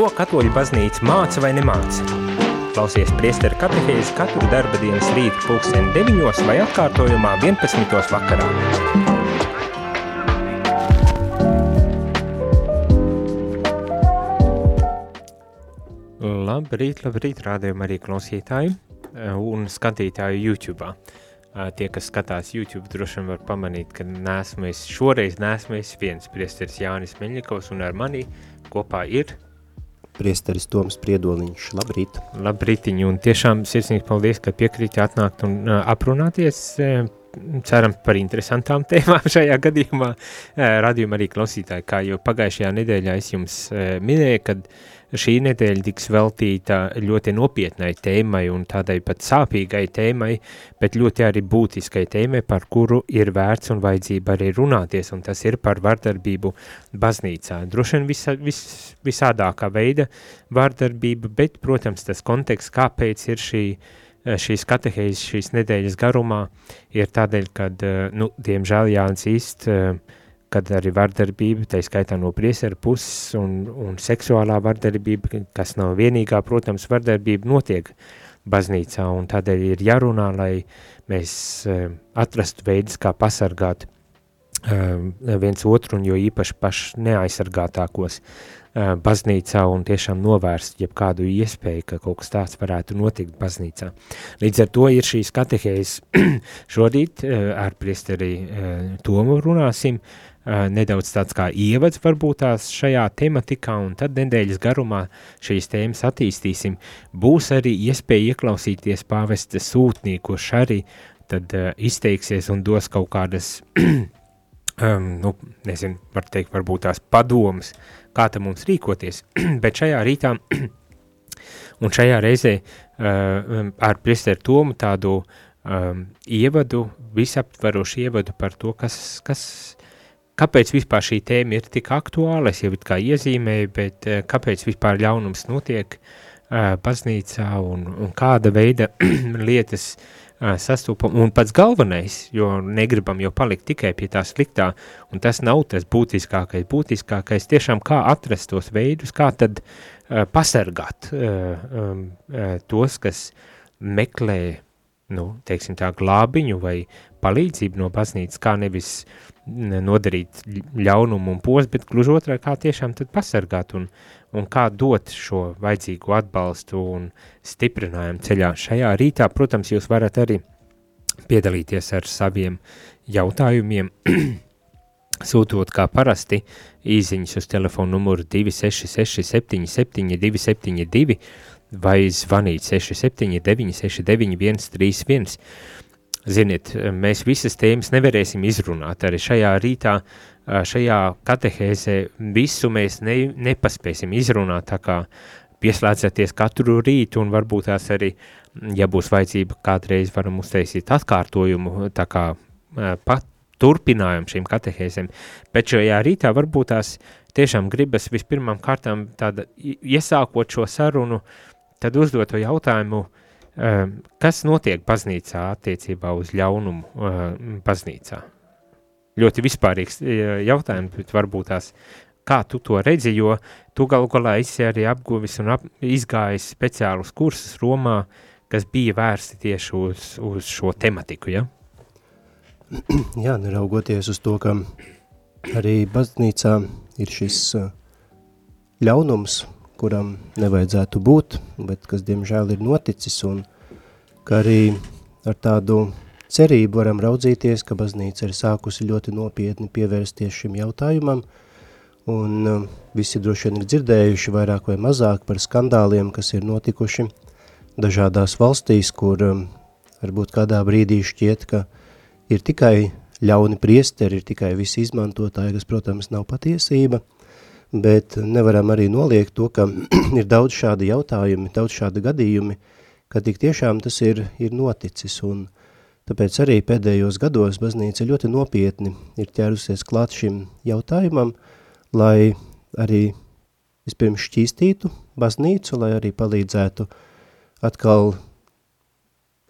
Ko katoļu baznīca māca vai nemāca? Klausies priesteru katehēzi katru darba dienas rītu pulksteni 9 vai atkārtojumā 11. vakarā. Labrīt, labrīt, rādījumi arī klausītāji eh, un skatītāju YouTube. Tie, kas skatās YouTube, droši vien var pamanīt, ka nesmu es, šoreiz nesmu es viens priesteris Jānis Meļņikovs un ar mani kopā ir priesteris Toms Priedoliņš. Labrīt! Labrītiņu, un tiešām sirsnīgi paldies, ka piekrīti atnākt un aprunāties. Ceram par interesantām tēmām šajā gadījumā. Radījuma arī klausītāji, kā jau pagājušajā nedēļā es jums minēju, kad šī nedēļa tiks veltīta ļoti nopietnai tēmai un tādai pat sāpīgai tēmai, bet ļoti arī būtiskai tēmai, par kuru ir vērts un vajadzība arī runāties, un tas ir par vardarbību baznīcā. Droši vien vis, vis, visādākā veida vardarbība, bet, protams, tas konteksts, kāpēc ir šī šīs katehēzes šīs nedēļas garumā ir tādēļ, kad, nu, diemžēl Jānis īst uh, kad arī vardarbība, tā skaitā no priesera puses un, un seksuālā vardarbība, kas nav vienīgā, protams, vardarbība notiek baznīcā, un tādēļ ir jārunā, lai mēs uh, atrastu veidus, kā pasargāt uh, viens otru, un jo īpaši paši neaizsargātākos uh, baznīcā, un tiešām novērst jebkādu iespēju, ka kaut kas tāds varētu notikt baznīcā. Līdz ar to ir šīs katehējas šodīt ar priesteri Tomu runāsim, nedaudz tāds kā ievads varbūt tās šajā tematikā, un tad nedēļas garumā šīs tēmas attīstīsim. Būs arī iespēja ieklausīties pāvesta sūtnī, kurš arī tad izteiksies un dos kaut kādas, um, nu, nezinu, var teikt, varbūt tās padomas, kā tam mums rīkoties, bet šajā rītā un šajā reizē uh, ar priesteru Tomu tādu um, ievadu, visaptverošu ievadu par to, kas, kas kāpēc vispār šī tēma ir tik aktuāla, es jau it kā iezīmēju, bet uh, kāpēc vispār ļaunums notiek uh, baznīcā un, un kāda veida lietas uh, sastopam, un pats galvenais, jo negribam jau palikt tikai pie tā sliktā, un tas nav tas būtiskākais, būtiskākais tiešām kā atrast tos veidus, kā tad uh, pasargāt uh, um, uh, tos, kas meklē, nu, teiksim tā, glābiņu vai palīdzību no baznīcas, kā nevis uh, nodarīt ļaunumu un pos, bet gluži otrā kā tiešām tad pasargāt un, un kā dot šo vajadzīgo atbalstu un stiprinājumu ceļā. Šajā rītā, protams, jūs varat arī piedalīties ar saviem jautājumiem, sūtot kā parasti īziņas uz telefonu numuru 266 77 272 vai zvanīt 679 69 131. Ziniet, mēs visas tēmas nevarēsim izrunāt arī šajā rītā, šajā katehēzē visu mēs ne, nepaspēsim izrunāt, tā kā pieslēdzieties katru rītu un varbūt tās arī, ja būs vajadzība, kādreiz varam uztaisīt atkārtojumu, tā kā pat turpinājumu šīm katehēzēm, bet šajā rītā varbūt tās tiešām gribas vispirmām kārtām tāda, iesākot šo sarunu, tad uzdot to jautājumu, Ehm, kas notiek baznīcā attiecībā uz ļaunumu baznīcā? Ļoti vispārīgs e, jautājums, bet varbūt tās, kā tu to redzi, jo tu galu galā esi arī apguvis un ap, izgājis speciālus kursus Romā, kas bija vērsti tieši uz, uz šo tematiku, ja? Jā, neraugoties uz to, ka arī baznīcā ir šis e, ļaunums, kuram nevajadzētu būt, bet kas diemžēl ir noticis un ka arī ar tādu cerību varam raudzīties, ka baznīca ir sākusi ļoti nopietni pievērsties šim jautājumam un uh, visi droši vien ir dzirdējuši vairāk vai mazāk par skandāliem, kas ir notikuši dažādās valstīs, kur um, varbūt kādā brīdī šķiet, ka ir tikai ļauni priesteri, ir tikai visi izmantotāji, kas, protams, nav patiesība – bet nevaram arī noliegt to, ka ir daudz šādi jautājumi, daudz šādi gadījumi, ka tik tiešām tas ir, ir noticis, un tāpēc arī pēdējos gados baznīca ļoti nopietni ir ķērusies klāt šim jautājumam, lai arī vispirms šķīstītu baznīcu, lai arī palīdzētu atkal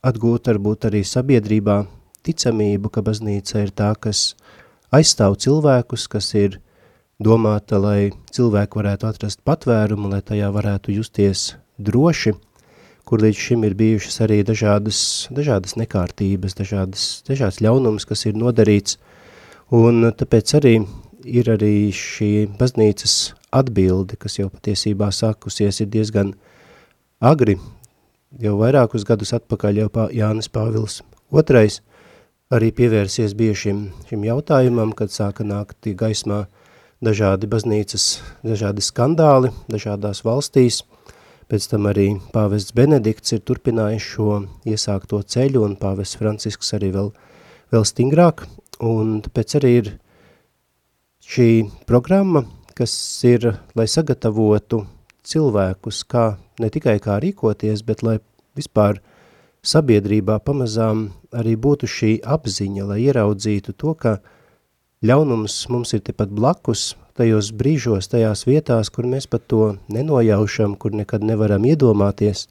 atgūt varbūt arī sabiedrībā ticamību, ka baznīca ir tā, kas aizstāv cilvēkus, kas ir domāta, lai cilvēki varētu atrast patvērumu, lai tajā varētu justies droši, kur līdz šim ir bijušas arī dažādas, dažādas nekārtības, dažādas, dažādas ļaunums, kas ir nodarīts, un tāpēc arī ir arī šī baznīcas atbilde, kas jau patiesībā sākusies ir diezgan agri, jau vairākus gadus atpakaļ jau pā, Jānis Pāvils II arī pievērsies bija šim, jautājumam, kad sāka nākt gaismā dažādi baznīcas, dažādi skandāli dažādās valstīs, pēc tam arī pāvests Benedikts ir turpinājis šo iesākto ceļu un pāvests Francisks arī vēl, vēl stingrāk, un tāpēc arī ir šī programma, kas ir, lai sagatavotu cilvēkus, kā, ne tikai kā rīkoties, bet lai vispār sabiedrībā pamazām arī būtu šī apziņa, lai ieraudzītu to, ka ļaunums mums ir tepat blakus, tajos brīžos, tajās vietās, kur mēs pat to nenojaušam, kur nekad nevaram iedomāties,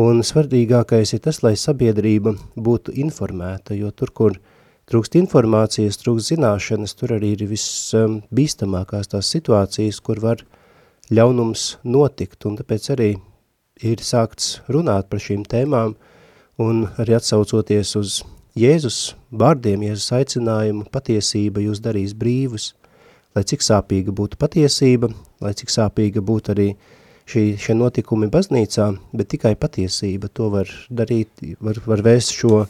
un svarīgākais ir tas, lai sabiedrība būtu informēta, jo tur, kur trūkst informācijas, trūkst zināšanas, tur arī ir visbīstamākās tās situācijas, kur var ļaunums notikt, un tāpēc arī ir sākts runāt par šīm tēmām, un arī atsaucoties uz Jēzus vārdiem, Jēzus aicinājumu, patiesība jūs darīs brīvus, lai cik sāpīga būtu patiesība, lai cik sāpīga būtu arī šī, šie notikumi baznīcā, bet tikai patiesība. To var darīt, var, var vērst šo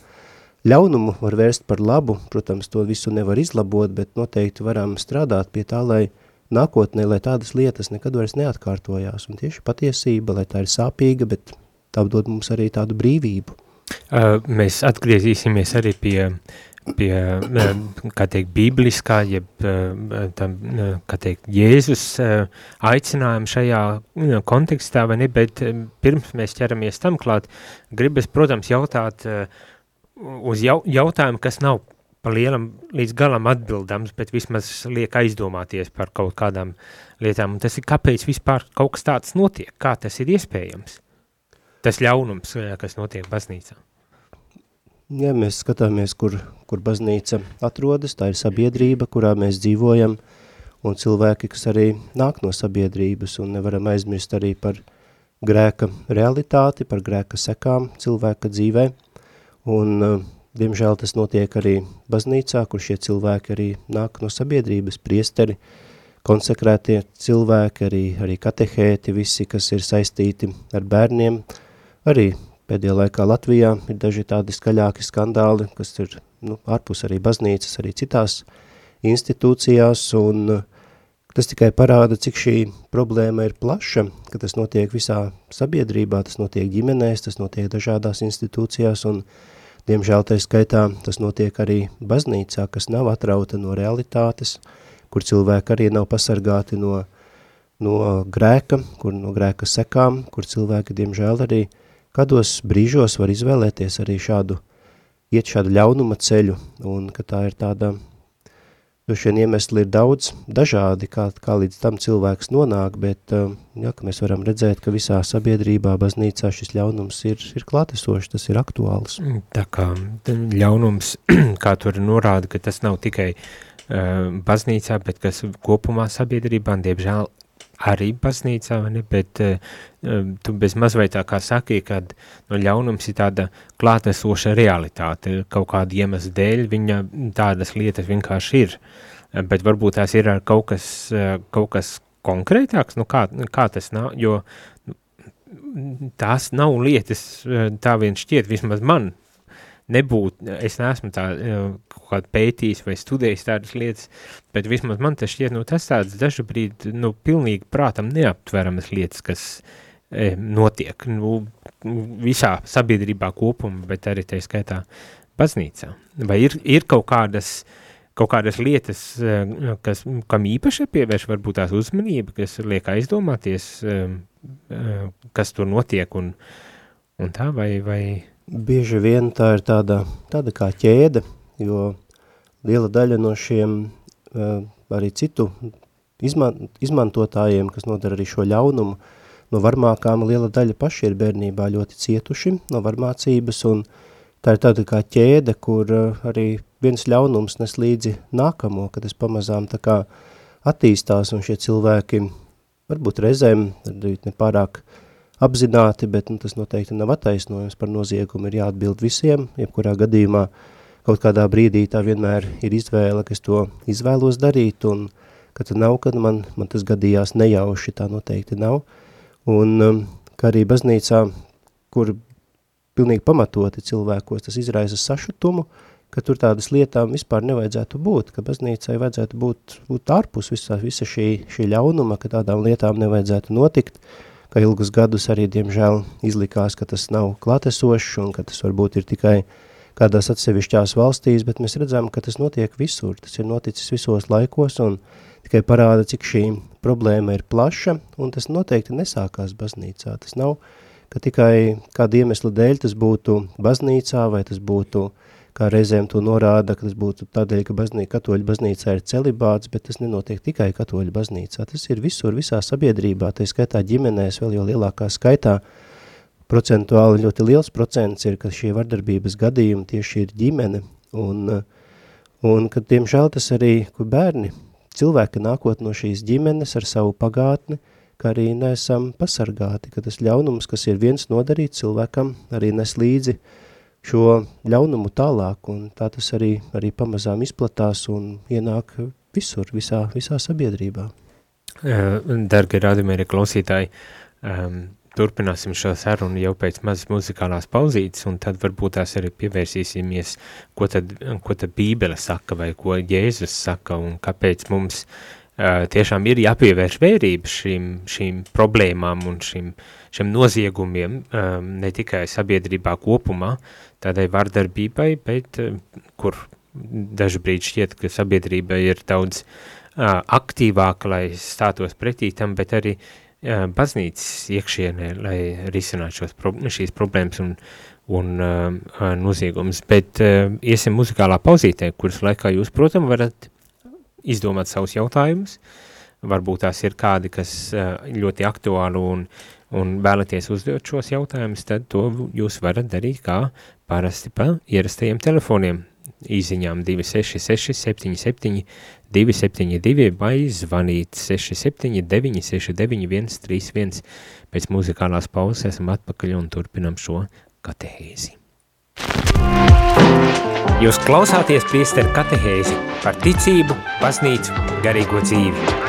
ļaunumu, var vērst par labu, protams, to visu nevar izlabot, bet noteikti varam strādāt pie tā, lai nākotnē, lai tādas lietas nekad vairs neatkārtojās, un tieši patiesība, lai tā ir sāpīga, bet tā dod mums arī tādu brīvību. Uh, mēs atgriezīsimies arī pie, pie kā teikt, bibliskā, jeb tam, kā teikt, Jēzus aicinājumu šajā kontekstā, vai ne, bet pirms mēs ķeramies tam klāt, gribas, protams, jautāt uz jau, jautājumu, kas nav pa lielam līdz galam atbildams, bet vismaz liek aizdomāties par kaut kādām lietām, un tas ir, kāpēc vispār kaut kas tāds notiek, kā tas ir iespējams? Tas ļaunums, kas notiek baznīcā? Ja mēs skatāmies, kur, kur baznīca atrodas, tā ir sabiedrība, kurā mēs dzīvojam, un cilvēki, kas arī nāk no sabiedrības, un nevaram aizmirst arī par grēka realitāti, par grēka sekām cilvēka dzīvē, un diemžēl tas notiek arī baznīcā, kur šie cilvēki arī nāk no sabiedrības, priesteri, konsekrētie cilvēki, arī, arī katehēti, visi, kas ir saistīti ar bērniem, Arī pēdējā laikā Latvijā ir daži tādi skaļāki skandāli, kas ir nu, ārpus arī baznīcas, arī citās institūcijās, un uh, tas tikai parāda, cik šī problēma ir plaša, ka tas notiek visā sabiedrībā, tas notiek ģimenēs, tas notiek dažādās institūcijās, un diemžēl tai skaitā tas notiek arī baznīcā, kas nav atrauta no realitātes, kur cilvēki arī nav pasargāti no, no grēka, kur no grēka sekām, kur cilvēki diemžēl arī uh, kādos brīžos var izvēlēties arī šādu, iet šādu ļaunuma ceļu, un ka tā ir tāda, jo šiem iemesli ir daudz dažādi, kā, kā līdz tam cilvēks nonāk, bet uh, jā, ka mēs varam redzēt, ka visā sabiedrībā, baznīcā šis ļaunums ir, ir klātesošs, tas ir aktuāls. Mm, tā kā ļaunums, kā tur norāda, ka tas nav tikai uh, baznīcā, bet kas kopumā sabiedrībā, diemžēl arī baznīcā, ne, bet uh, tu bez mazvai tā kā saki, kad no ļaunums ir tāda klātesoša realitāte, kaut kāda iemesla dēļ viņa tādas lietas vienkārši ir, bet varbūt tās ir kaut kas, uh, kaut kas konkrētāks, nu kā, kā tas nav, jo nu, tās nav lietas, tā vien šķiet, vismaz man, nebūt, es neesmu tā kaut kādā pētījis vai studējis tādas lietas, bet vismaz man tas šķiet, nu tas tāds dažu brīdi, nu pilnīgi prātam neaptveramas lietas, kas e, notiek, nu visā sabiedrībā kopumā, bet arī tā skaitā baznīcā. Vai ir, ir kaut kādas, kaut kādas lietas, e, kas, kam īpaši pievērš varbūt tās uzmanība, kas liek aizdomāties, e, e, kas tur notiek un, un tā, vai, vai Bieži vien tā ir tāda, tāda kā ķēde, jo liela daļa no šiem uh, arī citu izman, izmantotājiem, kas nodara arī šo ļaunumu, no varmākām liela daļa paši ir bērnībā ļoti cietuši no varmācības, un tā ir tāda kā ķēde, kur uh, arī viens ļaunums nes līdzi nākamo, kad es pamazām tā kā attīstās, un šie cilvēki varbūt reizēm nepārāk apzināti, bet nu, tas noteikti nav attaisnojums par noziegumu, ir jāatbild visiem, jebkurā gadījumā kaut kādā brīdī tā vienmēr ir izvēle, ka es to izvēlos darīt, un ka tad nav, kad man, man tas gadījās nejauši, tā noteikti nav, un um, kā arī baznīcā, kur pilnīgi pamatoti cilvēkos tas izraisa sašutumu, ka tur tādas lietām vispār nevajadzētu būt, ka baznīcai vajadzētu būt, būt ārpus visā, visa šī, šī ļaunuma, ka tādām lietām nevajadzētu notikt, ka ilgus gadus arī, diemžēl, izlikās, ka tas nav klātesošs un ka tas varbūt ir tikai kādās atsevišķās valstīs, bet mēs redzam, ka tas notiek visur, tas ir noticis visos laikos un tikai parāda, cik šī problēma ir plaša, un tas noteikti nesākās baznīcā, tas nav uh, ka tikai kāda iemesla dēļ tas būtu baznīcā vai tas būtu, kā reizēm to norāda, ka tas būtu tādēļ, ka baznīca, katoļa baznīcā ir celibāts, bet tas nenotiek tikai katoļa baznīcā. Tas ir visur, visā sabiedrībā, tā skaitā ģimenēs, vēl jau lielākā skaitā, procentuāli ļoti liels procents ir, ka šie vardarbības gadījumi tieši ir ģimene, un, un ka, diemžēl, tas arī, kur bērni, cilvēki nākot no šīs ģimenes ar savu pagātni, ka arī neesam pasargāti, ka tas ļaunums, kas ir viens nodarīts cilvēkam, arī nes līdzi šo ļaunumu tālāk, un tā tas arī, arī pamazām izplatās un ienāk visur, visā, visā sabiedrībā. Dargi rādījumi klausītāji, um, turpināsim šo sarunu jau pēc mazas muzikālās pauzītes, un tad varbūt tās arī pievērsīsimies, ko tad, ko tad Bībele saka, vai ko Jēzus saka, un kāpēc mums uh, tiešām ir jāpievērš vērība šīm, šīm problēmām un šīm, šiem noziegumiem, ne tikai sabiedrībā kopumā, tādai vardarbībai, bet kur dažbrīd šķiet, ka sabiedrība ir daudz aktīvāka, lai stātos pretī tam, bet arī baznīcas iekšienē, lai risinātu šos, šīs problēmas un, un uh, noziegumus. Bet uh, iesim muzikālā pauzītē, kuras laikā jūs, protams, varat izdomāt savus jautājumus. Varbūt tās ir kādi, kas ļoti aktuāli un, un vēlaties uzdot šos jautājumus, tad to jūs varat darīt kā parasti pa ierastajiem telefoniem. Īziņām 266 77 272 vai zvanīt 679 69 131. Pēc muzikālās pauzes esam atpakaļ un turpinam šo katehēzi. Jūs klausāties priesteru katehēzi par ticību, baznīcu, garīgo dzīvi.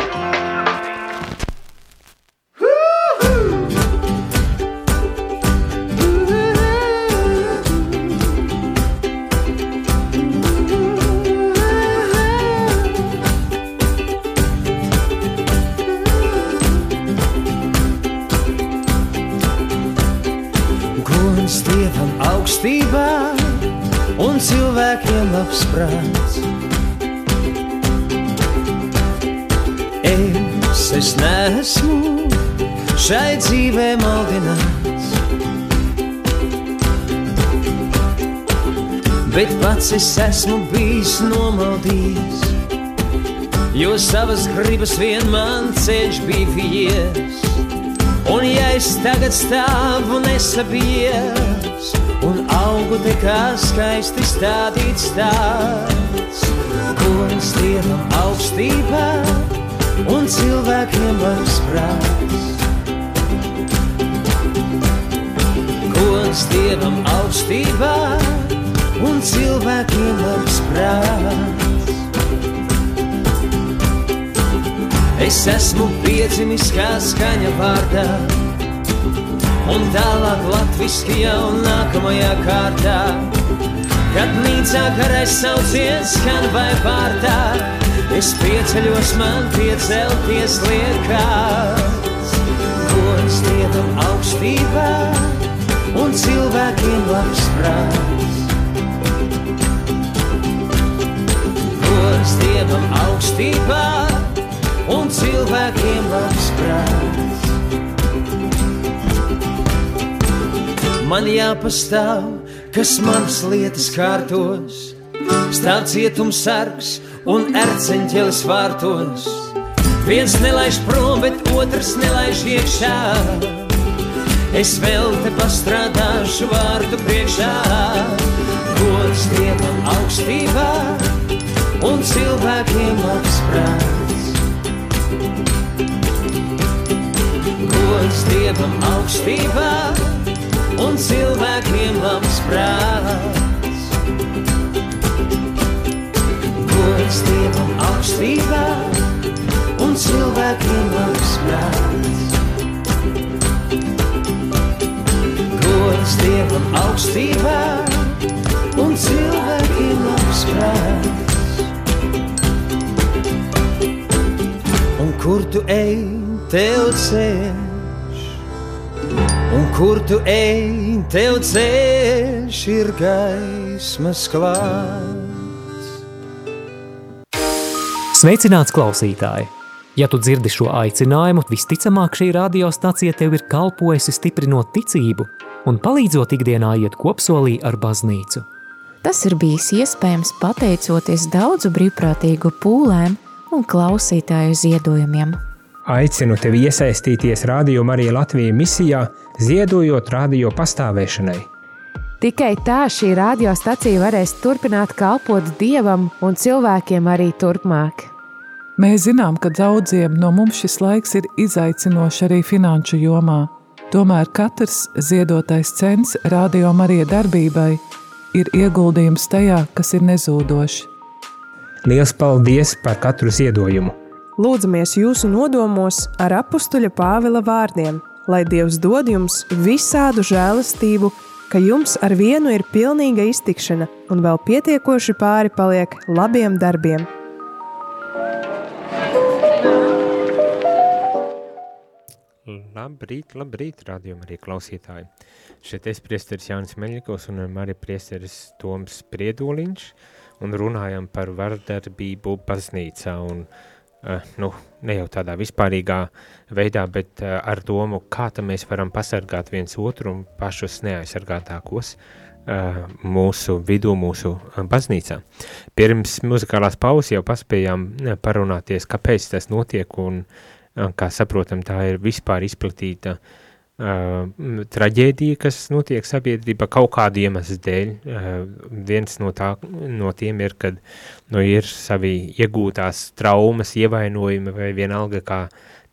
Augstībā un cilvēkiem labs prāts. Es, es nesmu šai dzīvē maldināts, bet pats es esmu bijis nomaldījis, jo savas gribas vien man ceļš bija vies. Un ja es tagad stāvu nesabies, un augu te kā skaisti stādīts tāds, gods Dievam augstībā un cilvēkiem labs prāts. Gods Dievam augstībā un cilvēkiem labs prāts. Es esmu piedzimis kā skaņa vārdā, un tālāk latviski jau nākamajā kārtā. Kad nīcā garais sauciens skan vai pārtā, es pieceļos man piecelties liekās. Gods Dievam augstībā un cilvēkiem labs prāts. Gods Dievam augstībā un cilvēkiem labs prāts. Man jāpastāv, kas manas lietas kārtos, stāv cietums sargs un erceņķelis vārtos. Viens nelaiž prom, bet otrs nelaiž iekšā. Es vēl te pastrādāšu vārdu priekšā, gods Dievam augstībā un cilvēkiem labs prāts. Gods Dievam augstībā un cilvēkiem labs prāts. Gods Dievam augstībā un cilvēkiem labs prāts. Gods Dievam augstībā un cilvēkiem labs prāts. Un kur tu ej, tev ceļš, un kur tu ej, tev ceļš ir gaismas klāts. Sveicināts klausītāji! Ja tu dzirdi šo aicinājumu, visticamāk šī radiostacija tev ir kalpojusi stiprinot ticību un palīdzot ikdienā iet kopsolī ar baznīcu. Tas ir bijis iespējams pateicoties daudzu brīvprātīgu pūlēm un klausītāju ziedojumiem. Aicinu tevi iesaistīties Radio Marija Latvijas misijā, ziedojot radio pastāvēšanai. Tikai tā šī radiostacija varēs turpināt kalpot dievam un cilvēkiem arī turpmāk. Mēs zinām, ka daudziem no mums šis laiks ir izaicinošs arī finanšu jomā. Tomēr katrs ziedotais cents radio Marija darbībai ir ieguldījums tajā, kas ir nezūdošs. Lielas paldies par katru ziedojumu! Lūdzamies jūsu nodomos ar apstuļa Pāvila vārdiem, lai Dievs dod jums visādu žēlastību, ka jums ar vienu ir pilnīga iztikšana un vēl pietiekoši pāri paliek labiem darbiem. Labrīt, labrīt, rādījumā arī klausītāji. Šeit es priesteris Jānis Meļņikos un arī priesteris Toms Priedoliņš un runājam par vardarbību baznīcā un, uh, nu, ne jau tādā vispārīgā veidā, bet uh, ar domu, kā mēs varam pasargāt viens otru un pašus neaizsargātākos uh, mūsu vidū, mūsu baznīcā. Pirms muzikālās pauzes jau paspējām parunāties, kāpēc tas notiek un kā saprotam, tā ir vispār izplatīta uh, traģēdija, kas notiek sabiedrībā kaut kādu iemeslu dēļ. Uh, viens no, tā, no tiem ir, kad nu, ir savi iegūtās traumas, ievainojumi vai vienalga kā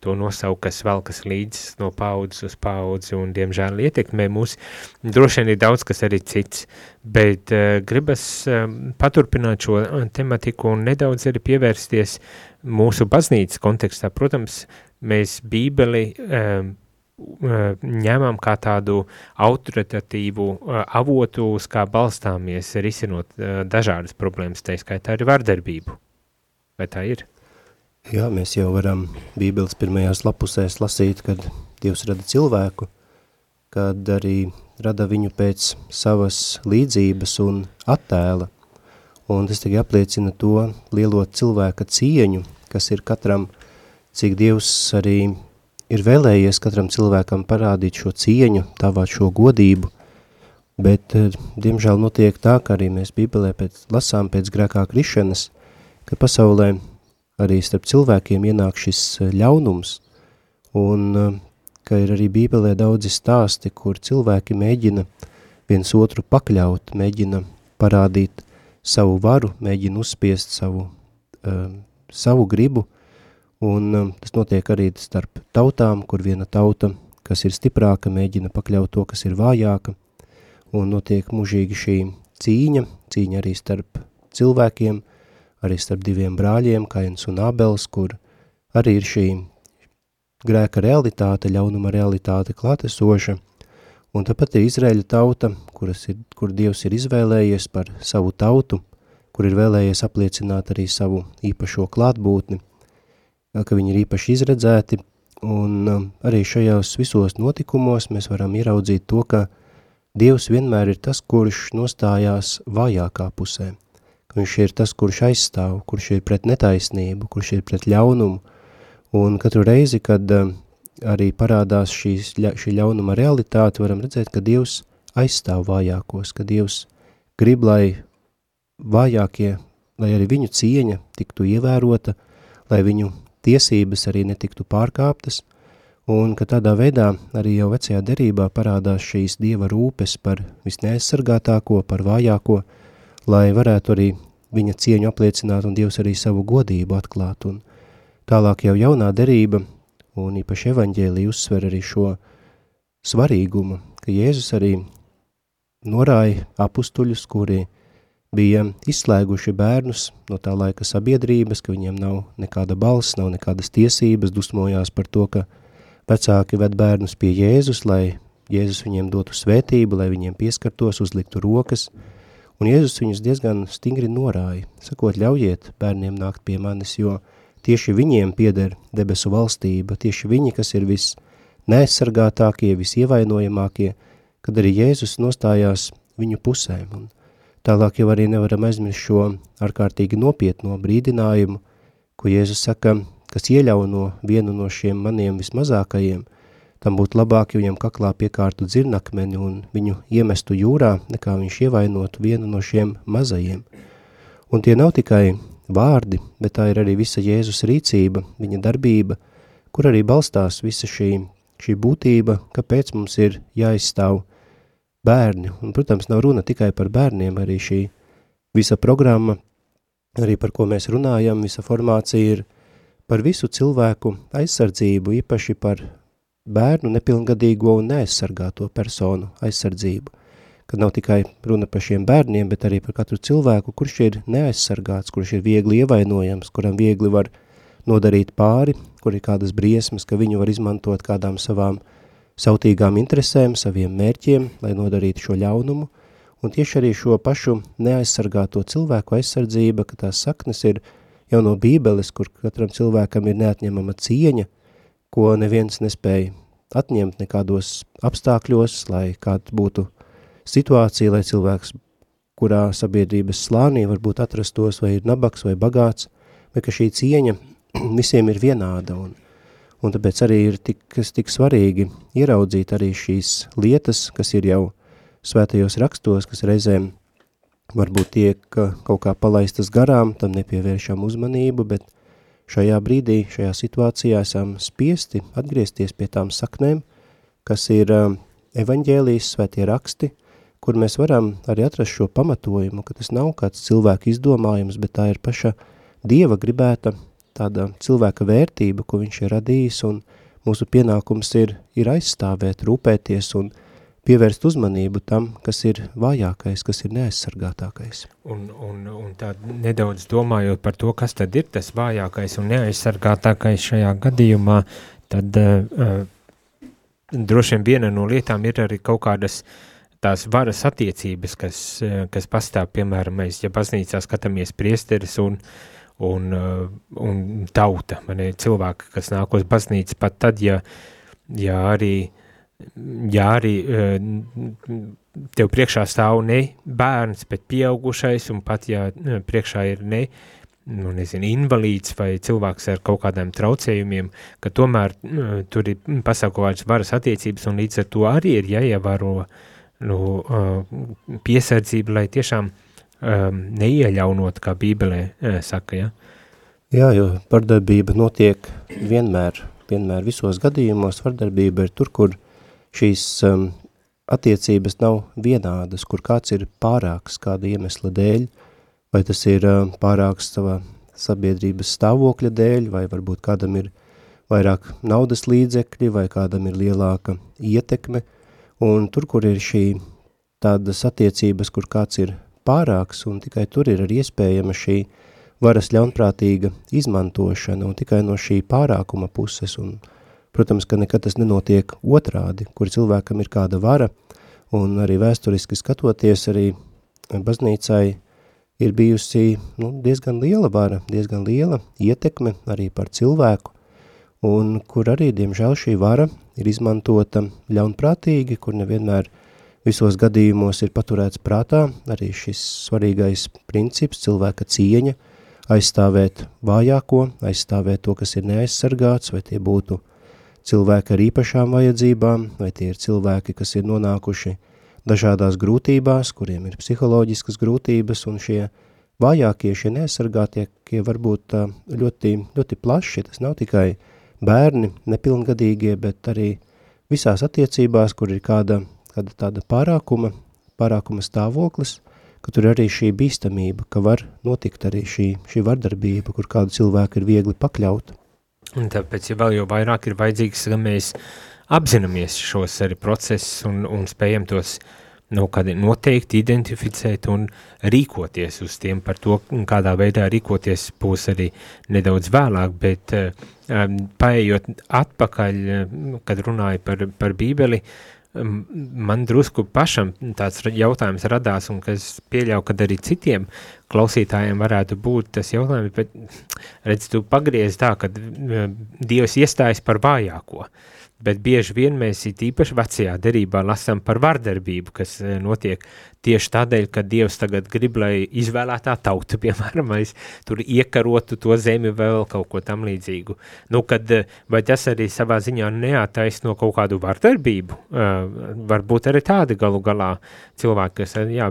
to nosaukt, kas velkas līdz no paudzes uz paudzi un, diemžēl, ietekmē mūs. Droši vien ir daudz, kas arī cits, bet uh, gribas uh, paturpināt šo tematiku un nedaudz arī pievērsties mūsu baznīcas kontekstā, protams, mēs bībeli um, ņemam kā tādu autoritatīvu uh, avotu, uz kā balstāmies, risinot uh, dažādas problēmas, tā skaitā arī vardarbību. Vai tā ir? Jā, mēs jau varam bībeles pirmajās lapusēs lasīt, kad Dievs rada cilvēku, kad arī rada viņu pēc savas līdzības un attēla, un tas tikai apliecina to lielo cilvēka cieņu, kas ir katram, cik Dievs arī ir vēlējies katram cilvēkam parādīt šo cieņu, tāvāt šo godību, bet, eh, diemžēl, notiek tā, ka arī mēs Bībelē pēc, lasām pēc grēkā krišanas, ka pasaulē arī starp cilvēkiem ienāk šis eh, ļaunums, un eh, ka ir arī Bībelē daudzi stāsti, kur cilvēki mēģina viens otru pakļaut, mēģina parādīt savu varu, mēģina uzspiest savu, uh, savu gribu, un uh, tas notiek arī starp tautām, kur viena tauta, kas ir stiprāka, mēģina pakļaut to, kas ir vājāka, un notiek mužīgi šī cīņa, cīņa arī starp cilvēkiem, arī starp diviem brāļiem, Kains un Abels, kur arī ir šī grēka realitāte, ļaunuma realitāte klātesoša, Un tāpat ir Izraēļa tauta, kuras ir, kur Dievs ir izvēlējies par savu tautu, kur ir vēlējies apliecināt arī savu īpašo klātbūtni, ka viņi ir īpaši izredzēti, un um, arī šajos visos notikumos mēs varam ieraudzīt to, ka Dievs vienmēr ir tas, kurš nostājās vājākā pusē, ka viņš ir tas, kurš aizstāv, kurš ir pret netaisnību, kurš ir pret ļaunumu, un katru reizi, kad um, arī parādās šīs, šī ļaunuma realitāte, varam redzēt, ka Dievs aizstāv vājākos, ka Dievs grib, lai vājākie, lai arī viņu cieņa tiktu ievērota, lai viņu tiesības arī netiktu pārkāptas, un ka tādā veidā arī jau vecajā derībā parādās šīs Dieva rūpes par visneaizsargātāko, par vājāko, lai varētu arī viņa cieņu apliecināt un Dievs arī savu godību atklāt. Un Tālāk jau jaunā derība un īpaši evaņģēlī uzsver arī šo svarīgumu, ka Jēzus arī norāja apustuļus, kuri bija izslēguši bērnus no tā laika sabiedrības, ka viņiem nav nekāda balss, nav nekādas tiesības, dusmojās par to, ka vecāki ved bērnus pie Jēzus, lai Jēzus viņiem dotu svētību, lai viņiem pieskartos, uzliktu rokas, un Jēzus viņus diezgan stingri norāja, sakot, ļaujiet bērniem nākt pie manis, jo tieši viņiem pieder debesu valstība, tieši viņi, kas ir viss neaizsargātākie, visievainojamākie, kad arī Jēzus nostājās viņu pusēm. Un tālāk jau arī nevaram aizmirst šo ārkārtīgi nopietno brīdinājumu, ko Jēzus saka, kas ieļauno vienu no šiem maniem vismazākajiem, tam būtu labāk, ja viņam kaklā piekārtu dzirnakmeni un viņu iemestu jūrā, nekā viņš ievainotu vienu no šiem mazajiem. Un tie nav tikai vārdi, bet tā ir arī visa Jēzus rīcība, viņa darbība, kur arī balstās visa šī, šī būtība, kāpēc mums ir jāizstāv bērni. Un, protams, nav runa tikai par bērniem, arī šī visa programma, arī par ko mēs runājam, visa formācija ir par visu cilvēku aizsardzību, īpaši par bērnu nepilngadīgo un neaizsargāto personu aizsardzību. Kad nav tikai runa par šiem bērniem, bet arī par katru cilvēku, kurš ir neaizsargāts, kurš ir viegli ievainojams, kuram viegli var nodarīt pāri, kur ir kādas briesmas, ka viņu var izmantot kādām savām uh, sautīgām interesēm, saviem mērķiem, lai nodarītu šo ļaunumu, un tieši arī šo pašu neaizsargāto cilvēku aizsardzība, ka tās saknes ir jau no bībeles, kur katram cilvēkam ir neatņemama cieņa, ko neviens nespēja atņemt nekādos apstākļos, lai kāda būtu situācija, lai cilvēks, kurā sabiedrības slānī varbūt atrastos, vai ir nabaks vai bagāts, vai ka šī cieņa visiem ir vienāda, un un tāpēc arī ir tik, tik svarīgi ieraudzīt arī šīs lietas, kas ir jau svētajos rakstos, kas reizēm varbūt tiek kaut kā palaistas garām, tam nepievēršam uzmanību, bet šajā brīdī, šajā situācijā esam spiesti atgriezties pie tām saknēm, kas ir evaņģēlijas svētie raksti, kur mēs varam arī atrast šo pamatojumu, ka tas nav kāds cilvēku izdomājums, bet tā ir paša Dieva gribēta tāda cilvēka vērtība, ko viņš ir radījis, un mūsu pienākums ir, ir aizstāvēt, rūpēties un pievērst uzmanību tam, kas ir vājākais, kas ir neaizsargātākais. Un, un, un tā nedaudz domājot par to, kas tad ir tas vājākais un neaizsargātākais šajā gadījumā, tad uh, droši vien viena no lietām ir arī kaut kādas tās varas attiecības, kas, kas pastāv, piemēram, mēs, ja baznīcā skatāmies priesteris un uh, un, uh, un tauta, man ir cilvēki, kas nāk uz baznīcu pat tad, ja, ja arī, ja arī uh, tev priekšā stāv ne bērns, bet pieaugušais, un pat ja uh, priekšā ir ne, nu, nezinu, invalīds vai cilvēks ar kaut kādiem traucējumiem, ka tomēr tur ir pasaukovāts varas attiecības, un līdz ar to arī ir jāievēro nu, piesardzība, lai tiešām uh, um, neieļaunot, kā Bībelē uh, saka, ja? Jā, jo vardarbība notiek vienmēr, vienmēr visos gadījumos, vardarbība ir tur, kur šīs um, attiecības nav vienādas, kur kāds ir pārāks kāda iemesla dēļ, vai tas ir um, pārāks savā sabiedrības stāvokļa dēļ, vai varbūt kādam ir vairāk naudas līdzekļi, vai kādam ir lielāka ietekme, un tur, kur ir šī tādas attiecības, kur kāds ir pārāks, un tikai tur ir arī iespējama šī varas ļaunprātīga izmantošana, un tikai no šī pārākuma puses, un, protams, ka nekad tas nenotiek otrādi, kur cilvēkam ir kāda vara, un arī vēsturiski skatoties, arī baznīcai ir bijusi nu, diezgan liela vara, diezgan liela ietekme arī par cilvēku, un kur arī, diemžēl, šī vara ir izmantota ļaunprātīgi, kur nevienmēr ir visos gadījumos ir paturēts prātā arī šis svarīgais princips, cilvēka cieņa, aizstāvēt vājāko, aizstāvēt to, kas ir neaizsargāts, vai tie būtu cilvēki ar īpašām vajadzībām, vai tie ir cilvēki, kas ir nonākuši dažādās grūtībās, kuriem ir psiholoģiskas grūtības, un šie vājākie, šie neaizsargātie, var būt ļoti, ļoti plaši, tas nav tikai bērni, nepilngadīgie, bet arī visās attiecībās, kur ir kāda kāda tāda pārākuma, pārākuma stāvoklis, ka tur arī šī bīstamība, ka var notikt arī šī, šī vardarbība, kur kādu cilvēku ir viegli pakļaut. Un tāpēc, ja vēl jau vairāk ir vajadzīgs, ka mēs apzināmies šos arī procesus un, un spējam tos nu, noteikti identificēt un rīkoties uz tiem par to, kādā veidā rīkoties būs arī nedaudz vēlāk, bet um, paējot atpakaļ, kad runāju par, par bībeli, um, man drusku pašam tāds jautājums radās, un kas pieļauj, kad arī citiem klausītājiem varētu būt tas jautājums, bet redz, tu pagriez tā, ka Dievs iestājas par vājāko. Uh, bet bieži vien mēs it īpaši vecajā derībā lasām par vardarbību, kas e, notiek tieši tādēļ, ka Dievs tagad grib, lai izvēlētā tauta, piemēram, aiz tur iekarotu to zemi vēl kaut ko tam līdzīgu. Nu, kad, e, vai tas arī savā ziņā neataisno kaut kādu vardarbību? Uh, varbūt arī tādi galu galā cilvēki, kas, jā,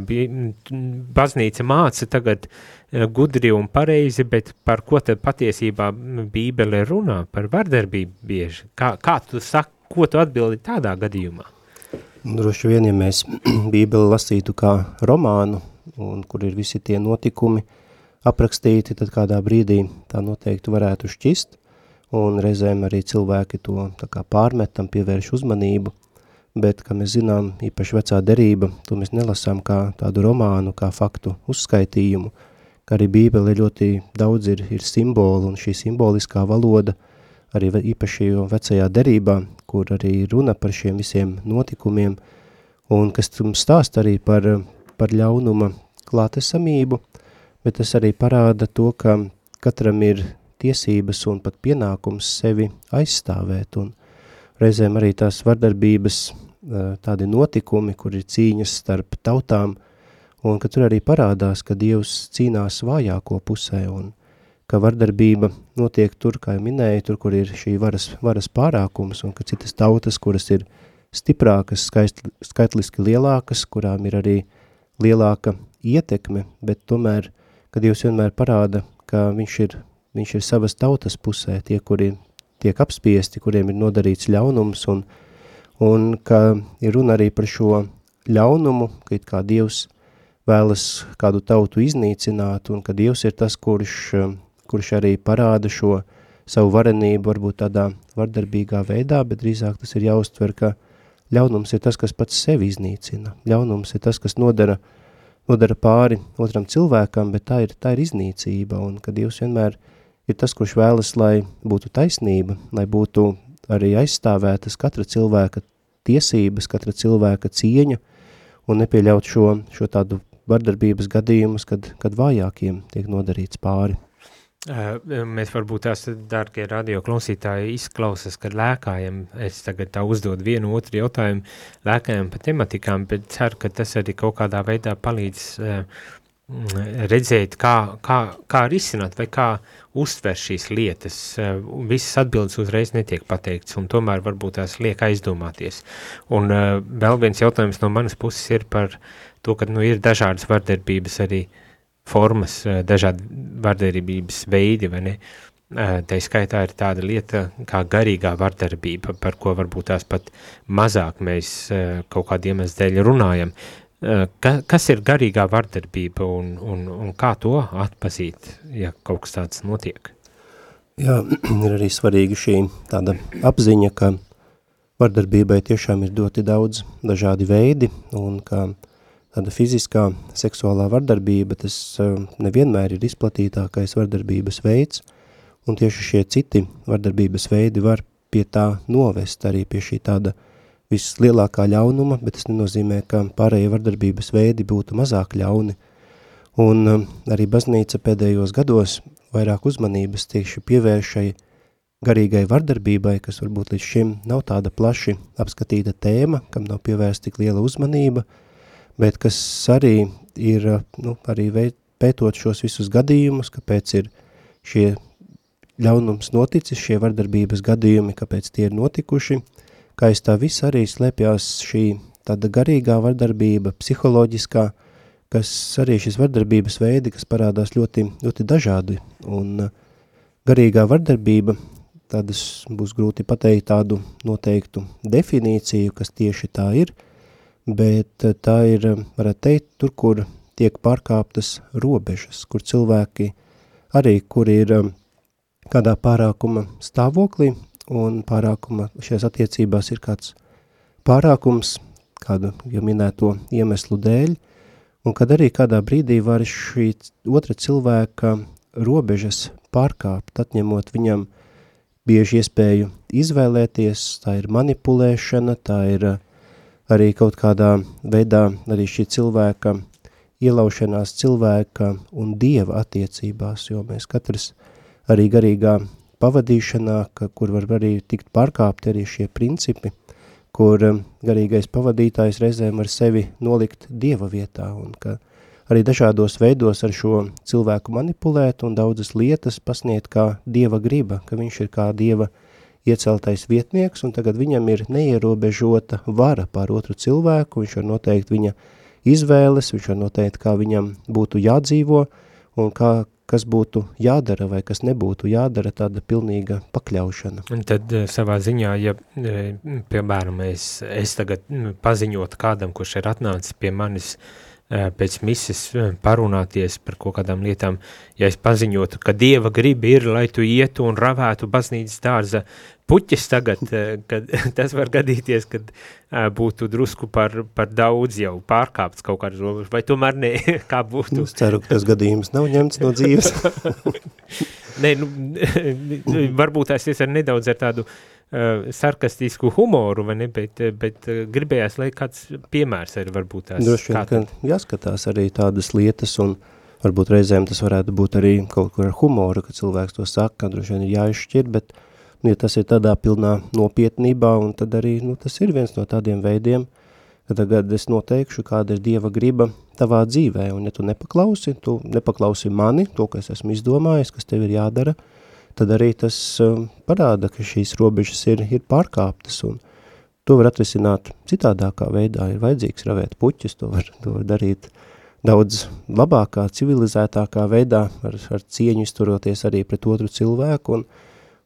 baznīca māca tagad gudri un pareizi, bet par ko tad patiesībā bībele runā? Par vardarbību bieži. Kā, kā tu saki, ko tu atbildi tādā gadījumā? Droši vien, ja mēs bībeli lasītu kā romānu, un kur ir visi tie notikumi aprakstīti, tad kādā brīdī tā noteikti varētu šķist, un reizēm arī cilvēki to tā kā pārmetam, pievērš uzmanību, bet, kā mēs zinām, īpaši vecā derība, to mēs nelasām kā tādu romānu, kā faktu uzskaitījumu, ka arī bībele ļoti daudz ir, ir simbolu, un šī simboliskā valoda – arī īpaši vecajā derībā, kur arī runa par šiem visiem notikumiem, un kas mums stāst arī par, par ļaunuma klātesamību, bet tas arī parāda to, ka katram ir tiesības un pat pienākums sevi aizstāvēt, un reizēm arī tās vardarbības tādi notikumi, kur ir cīņas starp tautām, un ka tur arī parādās, ka Dievs cīnās vājāko pusē, un ka vardarbība notiek tur, kā jau minēju, tur, kur ir šī varas, varas pārākums, un ka citas tautas, kuras ir stiprākas, skaist, skaitliski lielākas, kurām ir arī lielāka ietekme, bet tomēr, kad Dievs vienmēr parāda, ka viņš ir, viņš ir savas tautas pusē, tie, kuri tiek apspiesti, kuriem ir nodarīts ļaunums, un, un ka ir runa arī par šo ļaunumu, ka it kā Dievs vēlas kādu tautu iznīcināt, un ka Dievs ir tas, kurš kurš arī parāda šo savu varenību varbūt tādā vardarbīgā veidā, bet drīzāk tas ir jāuztver, ka ļaunums ir tas, kas pats sevi iznīcina. Ļaunums ir tas, kas nodara, nodara pāri otram cilvēkam, bet tā ir, tā ir iznīcība, un ka Dievs vienmēr ir tas, kurš vēlas, lai būtu taisnība, lai būtu arī aizstāvētas katra cilvēka tiesības, katra cilvēka cieņa, un nepieļaut šo, šo tādu vardarbības gadījumus, kad, kad vājākiem tiek nodarīts pāri. Mēs varbūt tās, dārgie radio klausītāji, izklausas, ka lēkājam, es tagad tā uzdod vienu otru jautājumu, lēkājam pa tematikām, bet ceru, ka tas arī kaut kādā veidā palīdz uh, redzēt, kā, kā, kā risināt vai kā uztver šīs lietas. Uh, visas atbildes uzreiz netiek pateikts, un tomēr varbūt tās liek aizdomāties. Un uh, vēl viens jautājums no manas puses ir par to, ka nu, ir dažādas vardarbības arī formas, eh, dažādi vardarbības veidi, vai ne? Eh, tā skaitā ir tāda lieta kā garīgā vardarbība, par ko varbūt tās pat mazāk mēs eh, kaut kādiem dēļ runājam. Ka, kas ir garīgā vardarbība un, un, un kā to atpazīt, ja kaut kas tāds notiek? Jā, ir arī svarīga šī tāda apziņa, ka vardarbībai tiešām ir ļoti daudz dažādi veidi un ka uh, tāda fiziskā seksuālā vardarbība, tas eh, nevienmēr ir izplatītākais vardarbības veids, un tieši šie citi vardarbības veidi var pie tā novest arī pie šī tāda vislielākā ļaunuma, bet tas nenozīmē, ka pārējie vardarbības veidi būtu mazāk ļauni. Un eh, arī baznīca pēdējos gados vairāk uzmanības tieši pievēršai garīgai vardarbībai, kas varbūt līdz šim nav tāda plaši apskatīta tēma, kam nav pievērsta tik liela uzmanība, uh, bet kas arī ir, nu, arī pētot šos visus gadījumus, kāpēc ir šie ļaunums noticis, šie vardarbības gadījumi, kāpēc tie ir notikuši, kā aiz tā viss arī slēpjās šī tāda garīgā vardarbība, psiholoģiskā, kas arī šis vardarbības veidi, kas parādās ļoti, ļoti dažādi, un garīgā vardarbība, tādas būs grūti pateikt tādu noteiktu definīciju, kas tieši tā ir, bet eh, tā ir, eh, varētu teikt, tur, kur tiek pārkāptas robežas, kur cilvēki arī, kur ir, eh, kādā pārākuma stāvoklī, un pārākuma šajās attiecībās ir kāds pārākums, kādu jau minēto iemeslu dēļ, un kad arī kādā brīdī var šī otra cilvēka robežas pārkāpt, atņemot viņam bieži iespēju izvēlēties, tā ir manipulēšana, tā ir arī kaut kādā veidā arī šī cilvēka ielaušanās cilvēka un dieva attiecībās, jo mēs katrs arī garīgā pavadīšanā, ka, kur var arī tikt pārkāpti arī šie principi, kur um, garīgais pavadītājs reizēm var sevi nolikt dieva vietā un ka arī dažādos veidos ar šo cilvēku manipulēt un daudzas lietas pasniegt kā dieva griba, ka viņš ir kā dieva ieceltais vietnieks un tagad viņam ir neierobežota vara pār otru cilvēku, viņš var noteikt viņa izvēles, viņš var noteikt, kā viņam būtu jādzīvo un kā, kas būtu jādara vai kas nebūtu jādara, tāda pilnīga pakļaušana. Un tad eh, savā ziņā, ja, eh, piemēram, es, es tagad mm, paziņotu kādam, kurš ir atnācis pie manis eh, pēc mises parunāties par kaut kādām lietām, ja es paziņotu, ka Dieva griba ir, lai tu ietu un ravētu baznīcas dārza puķis tagad, eh, kad tas var gadīties, kad eh, būtu drusku par, par daudz jau pārkāpts kaut kādas robežas, vai tomēr ne, kā būtu? Es ceru, ka tas gadījums nav ņemts no dzīves. Nē, nu, varbūt tās ir nedaudz ar tādu uh, sarkastisku humoru, vai ne, bet, bet uh, gribējās, lai kāds piemērs arī varbūt tās. Droši vien, ka jāskatās arī tādas lietas un varbūt reizēm tas varētu būt arī kaut kur ar humoru, ka cilvēks to saka, droši vien ir jāizšķir, bet uh, Nu, ja tas ir tādā pilnā nopietnībā, un tad arī nu, tas ir viens no tādiem veidiem, ka tagad es noteikšu, kāda ir Dieva griba tavā dzīvē, un ja tu nepaklausi, tu nepaklausi mani, to, kas esmu izdomājis, kas tev ir jādara, tad arī tas um, parāda, ka šīs robežas ir, ir pārkāptas, un to var atrisināt citādākā veidā, ir vajadzīgs ravēt puķis, to var, to var darīt daudz labākā, civilizētākā veidā, ar, ar cieņu izturoties arī pret otru cilvēku, un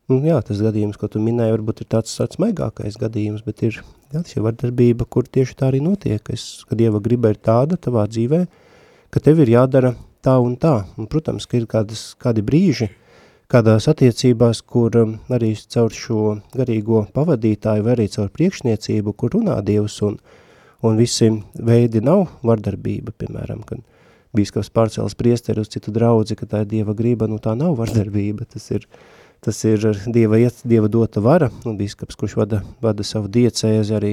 Un, jā, tas gadījums, ko tu minēji, varbūt ir tāds, tāds maigākais gadījums, bet ir jā, šī vardarbība, kur tieši tā arī notiek, es, kad Dieva griba ir tāda tavā dzīvē, ka tev ir jādara tā un tā. Un, protams, ka ir kādas, kādi brīži, kādās attiecībās, kur um, arī caur šo garīgo pavadītāju vai arī caur priekšniecību, kur runā Dievs un, un visi veidi nav vardarbība, piemēram, kad bīskaps pārcēlas priesteri uz citu draudzi, ka tā ir Dieva griba, nu tā nav vardarbība, tas ir, uh, tas ir Dieva, iet, Dieva dota vara, un bīskaps, kurš vada, vada savu diecēzi, arī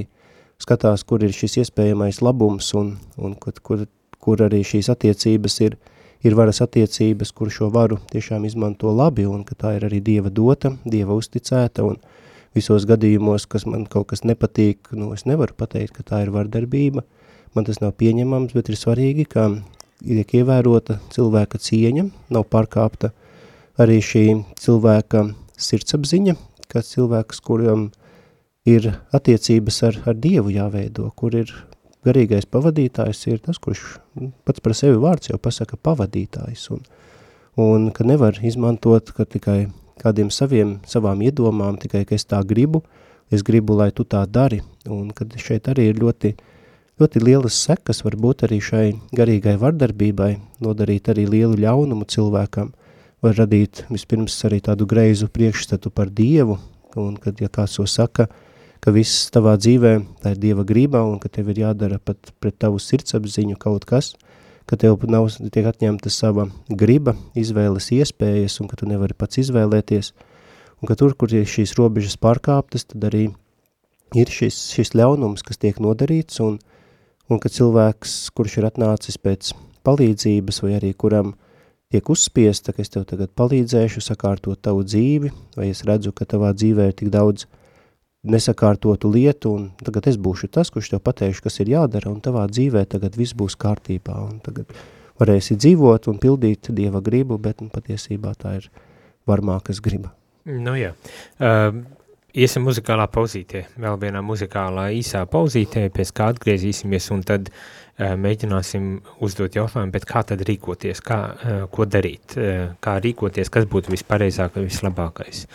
skatās, kur ir šis iespējamais labums, un, un kur, kur, kur arī šīs attiecības ir, ir varas attiecības, kur šo varu tiešām izmanto labi, un ka tā ir arī Dieva dota, Dieva uzticēta, un visos gadījumos, kas man kaut kas nepatīk, nu, es nevaru pateikt, ka tā ir vardarbība, man tas nav pieņemams, bet ir svarīgi, ka ir ievērota cilvēka cieņa, nav pārkāpta arī šī cilvēka sirdsapziņa, ka cilvēks, kuram ir attiecības ar, ar Dievu jāveido, kur ir garīgais pavadītājs, ir tas, kurš pats par sevi vārds jau pasaka pavadītājs, un, un ka nevar izmantot, ka tikai kādiem saviem, savām iedomām, tikai, ka es tā gribu, es gribu, lai tu tā dari, un kad šeit arī ir ļoti, ļoti lielas sekas, varbūt arī šai garīgai vardarbībai, nodarīt arī lielu ļaunumu cilvēkam, var radīt vispirms arī tādu greizu priekšstatu par Dievu, un kad, ja kāds to saka, ka viss tavā dzīvē tā ir Dieva grība, un ka tev ir jādara pat pret tavu sirdsapziņu kaut kas, ka tev nav tiek atņemta sava griba, izvēles iespējas, un ka tu nevari pats izvēlēties, un ka tur, kur ir šīs robežas pārkāptas, tad arī ir šis, šis ļaunums, kas tiek nodarīts, un, un ka cilvēks, kurš ir atnācis pēc palīdzības, vai arī kuram uh, tiek uzspiesta, ka es tev tagad palīdzēšu sakārtot tavu dzīvi, vai es redzu, ka tavā dzīvē ir tik daudz nesakārtotu lietu, un tagad es būšu tas, kurš tev pateikšu, kas ir jādara, un tavā dzīvē tagad viss būs kārtībā, un tagad varēsi dzīvot un pildīt Dieva gribu, bet nu, patiesībā tā ir varmākas griba. Nu jā, uh, iesim muzikālā pauzītē, vēl vienā muzikālā īsā pauzītē, pēc kā atgriezīsimies, un tad uh, mēģināsim uzdot jautājumu, bet kā tad rīkoties, kā, eh, ko darīt, eh, kā rīkoties, kas būtu vispārējākais, vislabākais.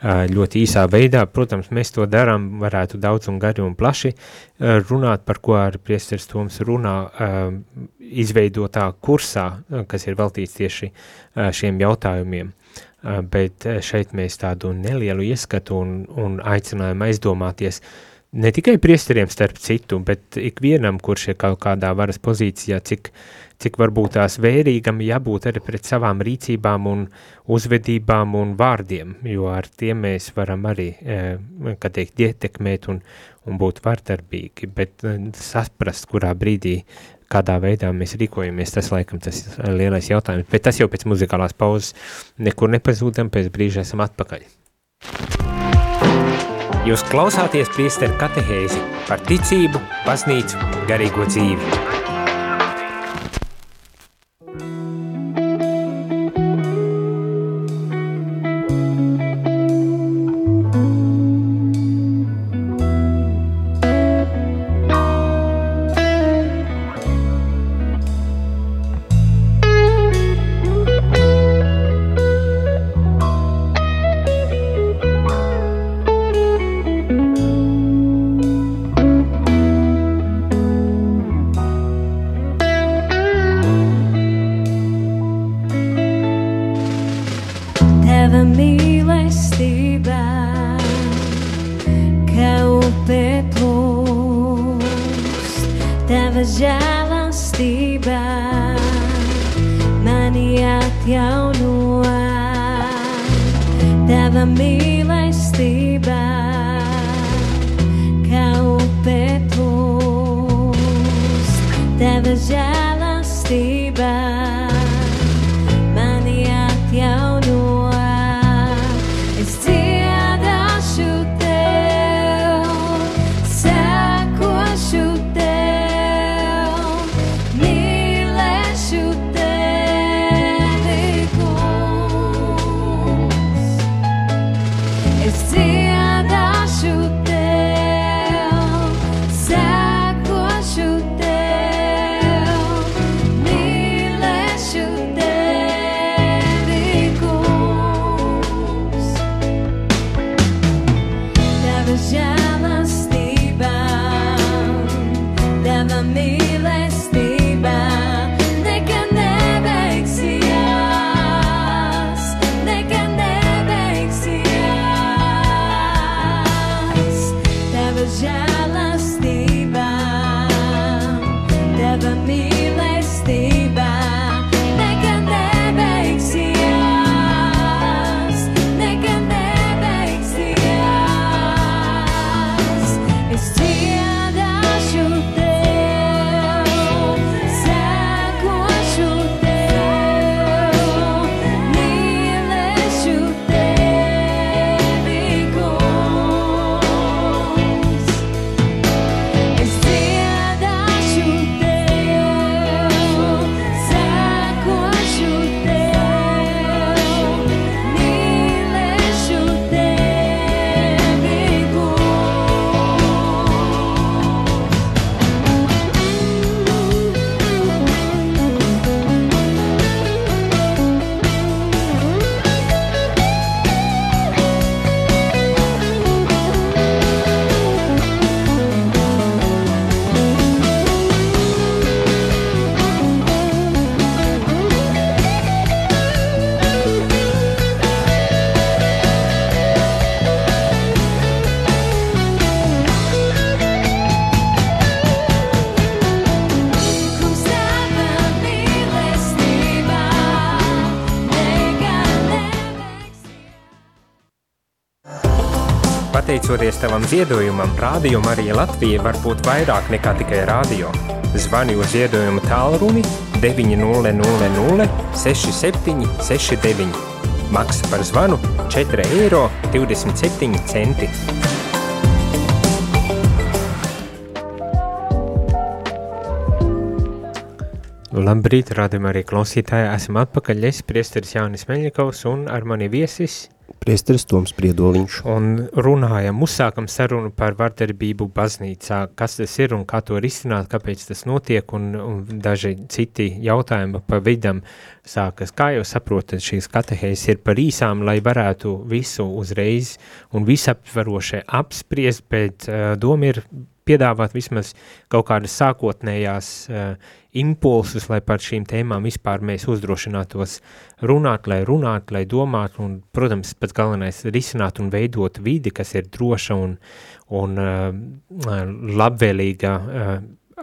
Ļoti īsā veidā, protams, mēs to darām, varētu daudz un gari un plaši runāt, par ko arī priesteris Toms runā, izveidotā kursā, kas ir veltīts tieši šiem jautājumiem. bet šeit mēs tādu nelielu ieskatu un, un aicinājumu aizdomāties ne tikai priesteriem starp citu, bet ikvienam, kurš ir kaut kādā varas pozīcijā, cik, cik varbūt tās vērīgam jābūt arī pret savām rīcībām un uzvedībām un vārdiem, jo ar tiem mēs varam arī, kā teikt, ietekmēt un, un būt vardarbīgi, bet saprast, kurā brīdī kādā veidā mēs rīkojamies, tas laikam tas lielais jautājums, bet tas jau pēc muzikālās pauzes nekur nepazūdam, pēc brīža esam atpakaļ. Jūs klausāties priesteru katehēzi par ticību, baznīcu, garīgo dzīvi. Pateicoties tavam ziedojumam, Rādio Marija Latvija var būt vairāk nekā tikai rādio. Zvani uz ziedojumu tālruni 900 67 69. Maksa par zvanu 4 eiro 27 centi. Labrīt, rādījumā arī klausītāji. Esam atpakaļ. Es, priesteris Jānis Meļņikovs un ar mani viesis priesteris Toms Priedoliņš. Un runājam, uzsākam sarunu par vardarbību baznīcā, kas tas ir un kā to risināt, kāpēc tas notiek un, un daži citi jautājumi pa vidam. sākas. Kā jūs saprotat, šīs katehēzes ir par īsām, lai varētu visu uzreiz un visaptverošai apspriest, bet uh, doma ir piedāvāt vismaz kaut kādas sākotnējās uh, impulsus, lai par šīm tēmām vispār mēs uzdrošinātos runāt, lai runāt, lai domāt un, protams, pats galvenais risināt un veidot vidi, kas ir droša un, un uh, labvēlīga uh,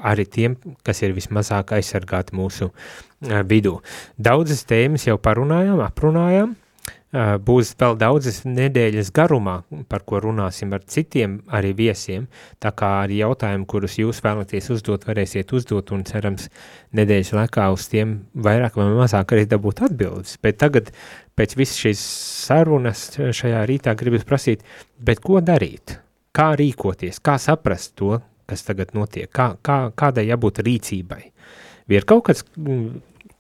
arī tiem, kas ir vismazāk aizsargāti mūsu uh, vidū. Daudzas tēmas jau parunājām, aprunājām, būs vēl daudzas nedēļas garumā, par ko runāsim ar citiem arī viesiem, tā kā arī jautājumi, kurus jūs vēlaties uzdot, varēsiet uzdot un cerams nedēļas laikā uz tiem vairāk vai mazāk arī dabūt atbildes, bet tagad pēc visas šīs sarunas šajā rītā gribas prasīt, bet ko darīt? Kā rīkoties, kā saprast to, kas tagad notiek, kā, kā, kādai jābūt rīcībai. Ir kaut kas mm,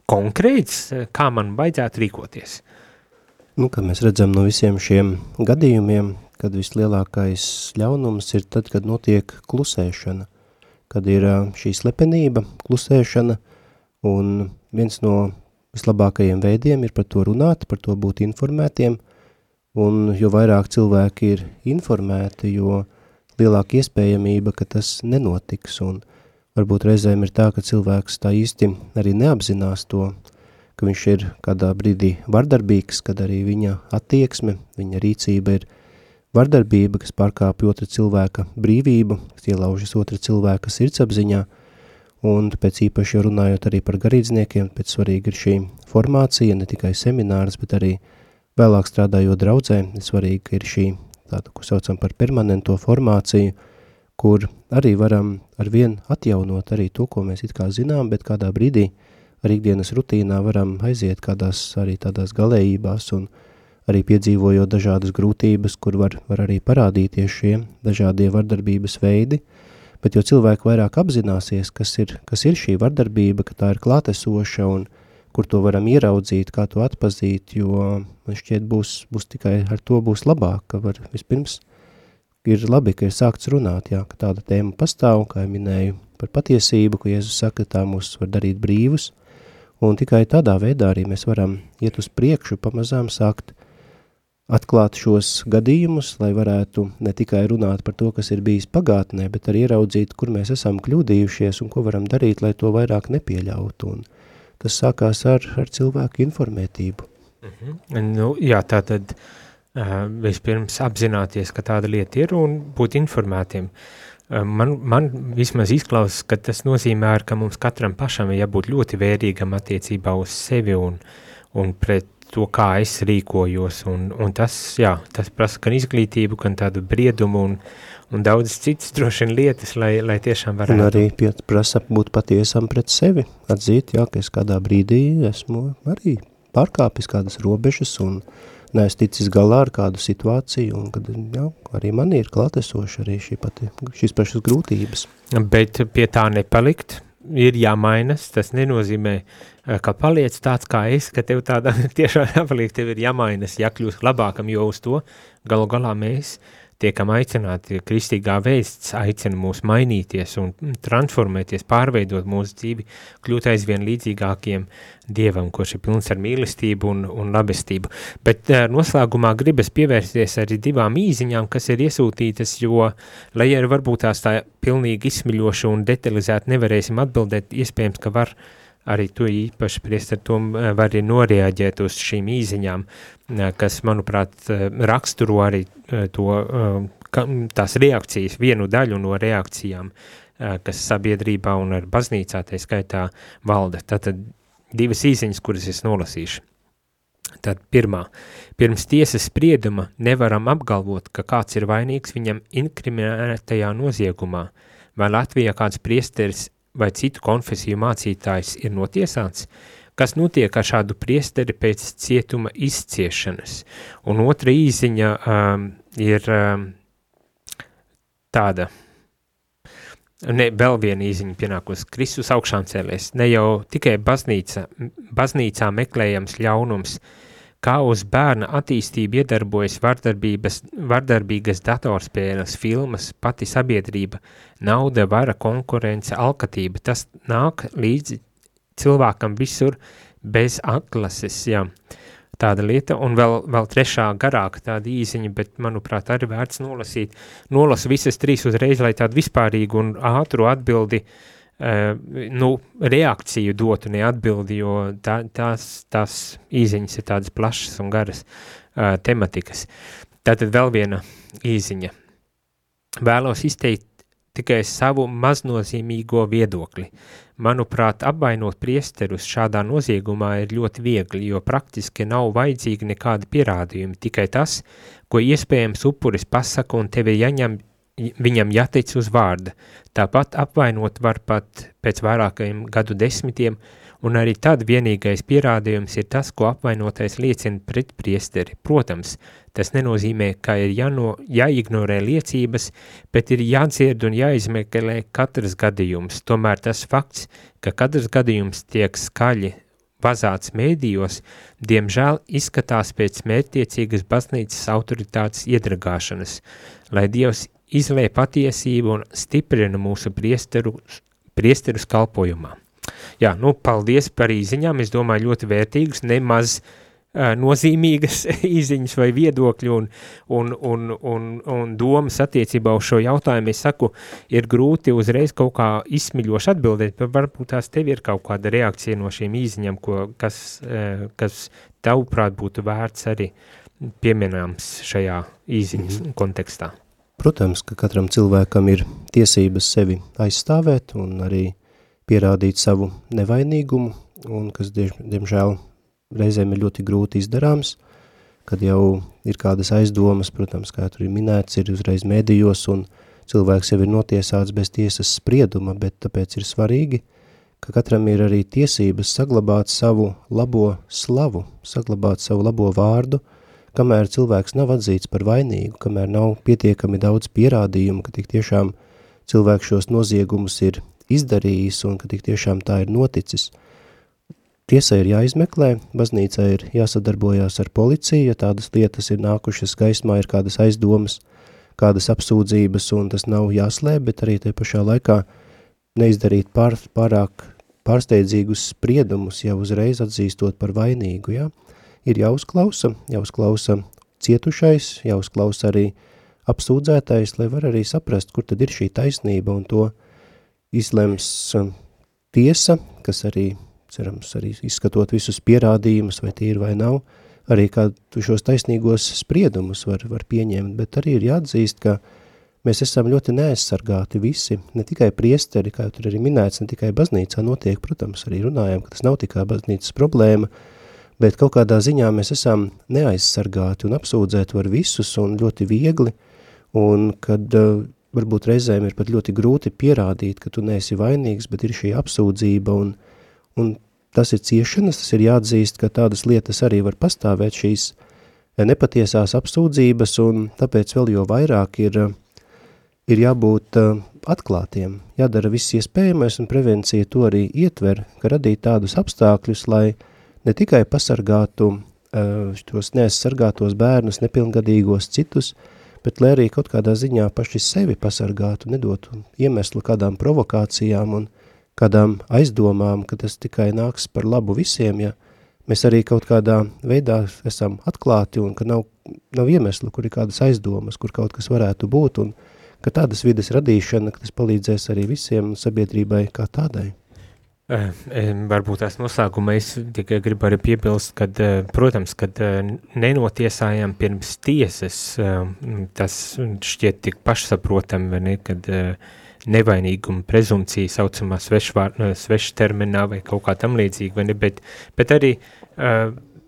konkrēts, kā man vajadzētu rīkoties? Nu, kā mēs redzam no visiem šiem gadījumiem, kad vislielākais ļaunums ir tad, kad notiek klusēšana, kad ir šī slepenība, klusēšana, un viens no vislabākajiem veidiem ir par to runāt, par to būt informētiem, un jo vairāk cilvēki ir informēti, jo uh, lielāka iespējamība, ka tas nenotiks, un varbūt reizēm ir tā, ka cilvēks tā īsti arī neapzinās to, ka viņš ir kādā brīdī vardarbīgs, kad arī viņa attieksme, viņa rīcība ir vardarbība, kas pārkāpj otra cilvēka brīvību, kas ielaužas otra cilvēka sirdsapziņā, un pēc īpaši runājot arī par garīdzniekiem, pēc svarīgi ir šī formācija, ne tikai seminārs, bet arī vēlāk strādājot draudzē, svarīgi ir šī tādu, ko saucam par permanento formāciju, kur arī varam ar vien atjaunot arī to, ko mēs it kā zinām, bet kādā brīdī ar ikdienas rutīnā varam aiziet kādās arī tādās galējībās un arī piedzīvojot dažādas grūtības, kur var, var arī parādīties šie dažādie vardarbības veidi, bet jo cilvēki vairāk apzināsies, kas ir, kas ir šī vardarbība, ka tā ir klātesoša un kur to varam ieraudzīt, kā to atpazīt, jo man šķiet būs, būs tikai ar to būs labāk, ka var vispirms ir labi, ka ir sākts runāt, jā, ka tāda tēma pastāv, kā jau minēju, par patiesību, ka Jēzus saka, tā mūs var darīt brīvus, un tikai tādā veidā arī mēs varam iet uz priekšu, pamazām sākt atklāt šos gadījumus, lai varētu ne tikai runāt par to, kas ir bijis pagātnē, bet arī ieraudzīt, kur mēs esam kļūdījušies un ko varam darīt, lai to vairāk nepieļautu. Un, tas sākās ar, ar cilvēku informētību. Mm -hmm. nu, jā, tā tad uh, vispirms apzināties, ka tāda lieta ir un būt informētiem. Uh, man, man vismaz izklausās, ka tas nozīmē, ka mums katram pašam ir jābūt ļoti vērīgam attiecībā uz sevi un, un pret to, kā es rīkojos, un, un tas, jā, tas prasa gan izglītību, gan tādu briedumu un, un daudzas citas droši vien lietas, lai, lai tiešām varētu. Un arī prasa būt patiesam pret sevi, atzīt, jā, ka es kādā brīdī esmu arī pārkāpis kādas robežas un neesmu ticis galā ar kādu situāciju, un kad, jā, arī man ir klātesoši arī šī pati, šīs pašas grūtības. Bet pie tā nepalikt, ir jāmainas, tas nenozīmē, eh, ka paliec tāds kā es, ka tev tādā tiešām jāpaliek, tev ir jāmainas, jākļūst labākam, jo uz to galu galā mēs uh, tiekam aicināti, kristīgā vēsts aicina mūs mainīties un transformēties, pārveidot mūsu dzīvi, kļūt aizvien līdzīgākiem Dievam, kurš ir pilns ar mīlestību un, un labestību. Bet uh, noslēgumā gribas pievērsties arī divām īziņām, kas ir iesūtītas, jo, lai arī varbūt tās tā pilnīgi izsmiļoši un detalizēti nevarēsim atbildēt, iespējams, ka var arī tu īpaši priest ar to var arī noreaģēt uz šīm īziņām, kas, manuprāt, raksturo arī to, tās reakcijas, vienu daļu no reakcijām, kas sabiedrībā un ar baznīcā tai skaitā valda. Tātad divas īziņas, kuras es nolasīšu. Tad pirmā, pirms tiesas sprieduma nevaram apgalvot, ka kāds ir vainīgs viņam inkriminētajā noziegumā, vai Latvijā kāds priesteris vai citu konfesiju mācītājs ir notiesāts, kas notiek ar šādu priesteri pēc cietuma izciešanas. Un otra īziņa um, ir um, tāda, ne, vēl viena īziņa pienākos, Kristus augšām cēlies, ne jau tikai baznīca, baznīcā meklējams ļaunums, uh, kā uz bērna attīstību iedarbojas vardarbīgas datorspēles, filmas, pati sabiedrība, nauda, vara, konkurence, alkatība. Tas nāk līdzi cilvēkam visur, bez atlases, jā. Tāda lieta, un vēl, vēl trešā garāka tāda īziņa, bet, manuprāt, arī vērts nolasīt. Nolasu visas trīs uzreiz, lai tādu vispārīgu un ātru atbildi, uh, nu, reakciju dotu, ne atbildi, jo tā, tās, tās īziņas ir tādas plašas un garas uh, tematikas. Tātad vēl viena īziņa. Vēlos izteikt tikai savu maznozīmīgo viedokli. Manuprāt, apvainot priesterus šādā noziegumā ir ļoti viegli, jo praktiski nav vajadzīgi nekādi pierādījumi, tikai tas, ko iespējams upuris pasaka un tevi jaņem, viņam jātic uz vārda. Tāpat apvainot var pat pēc vairākajiem gadu desmitiem, un arī tad vienīgais pierādījums ir tas, ko apvainotais liecina pret priesteri. Protams, Tas nenozīmē, ka ir jāno, jāignorē liecības, bet ir jādzird un jāizmeklē katrs gadījums. Tomēr tas fakts, ka katrs gadījums tiek skaļi vazāts mēdījos, diemžēl izskatās pēc mērķtiecīgas baznīcas autoritātes iedragāšanas, lai Dievs izlē patiesību un stiprina mūsu priesteru, priesterus kalpojumā. Jā, nu, paldies par īziņām, es domāju, ļoti vērtīgus, nemaz uh, nozīmīgas izziņas vai viedokļi un, un, un, un, un domas attiecībā uz šo jautājumu. Es saku, ir grūti uzreiz kaut kā izsmiļoši atbildēt, bet varbūt tās tev ir kaut kāda reakcija no šīm izziņām, ko, kas, kas tavuprāt būtu vērts arī pieminams šajā izziņas mm. kontekstā. Protams, ka katram cilvēkam ir tiesības sevi aizstāvēt un arī pierādīt savu nevainīgumu, un kas, diemžēl, reizēm ir ļoti grūti izdarāms, kad jau ir kādas aizdomas, protams, kā tur ir minēts, ir uzreiz medijos un cilvēks jau ir notiesāts bez tiesas sprieduma, bet tāpēc ir svarīgi, ka katram ir arī tiesības saglabāt savu labo slavu, saglabāt savu labo vārdu, kamēr cilvēks nav atzīts par vainīgu, kamēr nav pietiekami daudz pierādījumu, ka tik tiešām cilvēks šos noziegumus ir izdarījis un ka tik tiešām tā ir noticis – Tiesa ir jāizmeklē, baznīca ir jāsadarbojās ar policiju, ja tādas lietas ir nākušas gaismā, ir kādas aizdomas, kādas apsūdzības, un tas nav jāslēp, bet arī te pašā laikā neizdarīt pār, pārāk pārsteidzīgus spriedumus, jau uzreiz atzīstot par vainīgu, ja? Ir jāuzklausa, jāuzklausa cietušais, jāuzklausa arī apsūdzētais, lai var arī saprast, kur tad ir šī taisnība, un to izlems tiesa, kas arī cerams arī izskatot visus pierādījumus, vai tie ir vai nav, arī kādu šos taisnīgos spriedumus var, var pieņemt, bet arī ir jāatzīst, ka mēs esam ļoti neaizsargāti visi, ne tikai priesteri, kā tur arī minēts, ne tikai baznīcā notiek, protams, arī runājam, ka tas nav tikai baznīcas problēma, bet kaut kādā ziņā mēs esam neaizsargāti un apsūdzēti var visus un ļoti viegli, un kad uh, varbūt reizēm ir pat ļoti grūti pierādīt, ka tu neesi vainīgs, bet ir šī apsūdzība un, un tas ir ciešanas, tas ir jāatzīst, ka tādas lietas arī var pastāvēt šīs nepatiesās apsūdzības, un tāpēc vēl jo vairāk ir, ir jābūt uh, atklātiem, jādara viss iespējamais, un prevencija to arī ietver, ka radīt tādus apstākļus, lai ne tikai pasargātu tos neaizsargātos bērnus, nepilngadīgos citus, bet lai arī kaut kādā ziņā paši sevi pasargātu, nedotu iemeslu kādām provokācijām un kādām aizdomām, ka tas tikai nāks par labu visiem, ja mēs arī kaut kādā veidā esam atklāti un ka nav, nav iemeslu, kur ir kādas aizdomas, kur kaut kas varētu būt un ka tādas vides radīšana, ka tas palīdzēs arī visiem sabiedrībai kā tādai. Uh, varbūt tās noslēgumā es tikai gribu arī piebilst, ka, uh, protams, kad nenotiesājām pirms tiesas, tas šķiet tik pašsaprotami, vai ne, kad nevainīguma prezumcija saucamā sveša terminā vai kaut kā tam līdzīga, vai ne, bet, bet arī,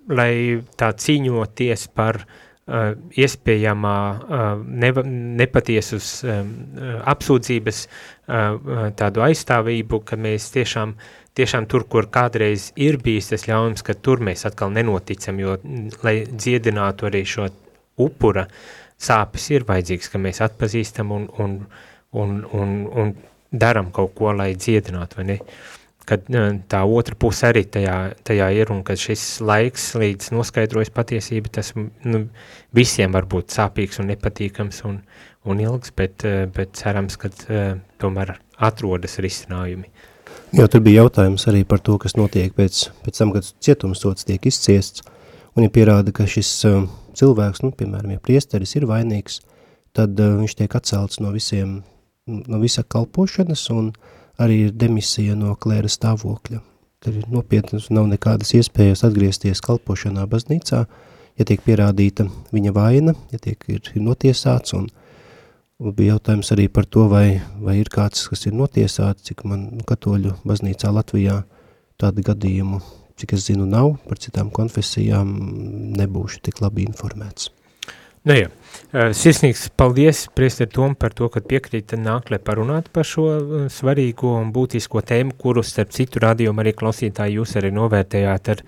lai tā cīņoties par uh, iespējamā uh, neva, nepatiesus um, apsūdzības uh, tādu aizstāvību, ka mēs tiešām, tiešām tur, kur kādreiz ir bijis tas ļaunums, ka tur mēs atkal nenoticam, jo, lai dziedinātu arī šo upura sāpes ir vajadzīgs, ka mēs atpazīstam un, un uh, un, un, un daram kaut ko, lai dziedinātu, vai ne? Kad tā otra puse arī tajā, tajā ir, un kad šis laiks līdz noskaidrojas patiesība, tas nu, visiem var būt sāpīgs un nepatīkams un, un ilgs, bet, bet cerams, ka tomēr atrodas risinājumi. Jā, tur bija jautājums arī par to, kas notiek pēc, pēc tam, kad cietumsots tiek izciests, un ja pierāda, ka šis uh, cilvēks, nu, piemēram, ja priesteris ir vainīgs, tad uh, viņš tiek atcelts no visiem, no visa kalpošanas, un arī ir demisija no klēra stāvokļa. Tad ir nopietnas, nav nekādas iespējas atgriezties kalpošanā baznīcā, ja tiek pierādīta viņa vaina, ja tiek ir, notiesāts, un, un bija jautājums arī par to, vai, vai ir kāds, kas ir notiesāts, cik man nu, katoļu baznīcā Latvijā tādu gadījumu, cik es zinu, nav, par citām konfesijām nebūšu tik labi informēts. Jā, sirsnīgs paldies, priester Tom, par to, ka piekrīta nāk, lai parunāt par šo svarīgo un būtisko tēmu, kuru starp citu radījumu arī klausītāji jūs arī novērtējāt ar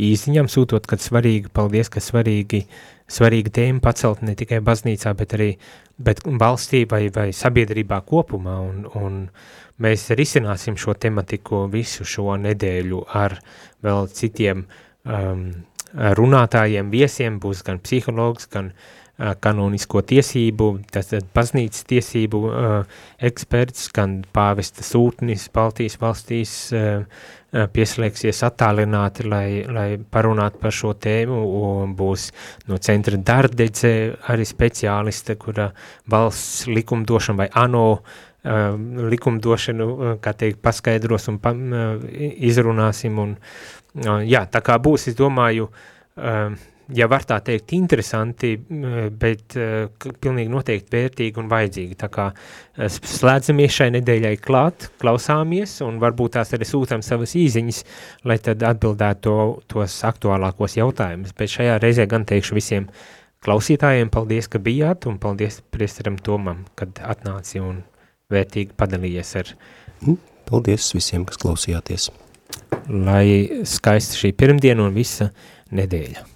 īziņām, sūtot, kad svarīgi, paldies, ka svarīgi, svarīgi tēma pacelt ne tikai baznīcā, bet arī bet valstī vai, vai sabiedrībā kopumā, un, un mēs risināsim šo tematiku visu šo nedēļu ar vēl citiem um, runātājiem, viesiem, būs gan psihologs, gan uh, kanonisko tiesību, tas baznīcas tiesību eksperts, gan pāvesta sūtnis Baltijas valstīs pieslēgsies attālināti, lai, lai parunātu par šo tēmu, un būs no centra dardedze arī speciāliste, kura valsts likumdošana vai ANO likumdošanu, kā teikt, paskaidros un pa, uh, izrunāsim, un jā, tā kā būs, es domāju, ja var tā teikt, interesanti, bet pilnīgi noteikti vērtīgi un vajadzīgi. Tā kā slēdzamies šai nedēļai klāt, klausāmies un varbūt tās arī sūtam savas īziņas, lai tad atbildētu to, tos aktuālākos jautājumus. Bet šajā reizē gan teikšu visiem klausītājiem paldies, ka bijāt un paldies priesteram Tomam, kad atnāci un vērtīgi padalījies ar. Mm, paldies visiem, kas klausījāties lai skaista šī pirmdiena un visa nedēļa.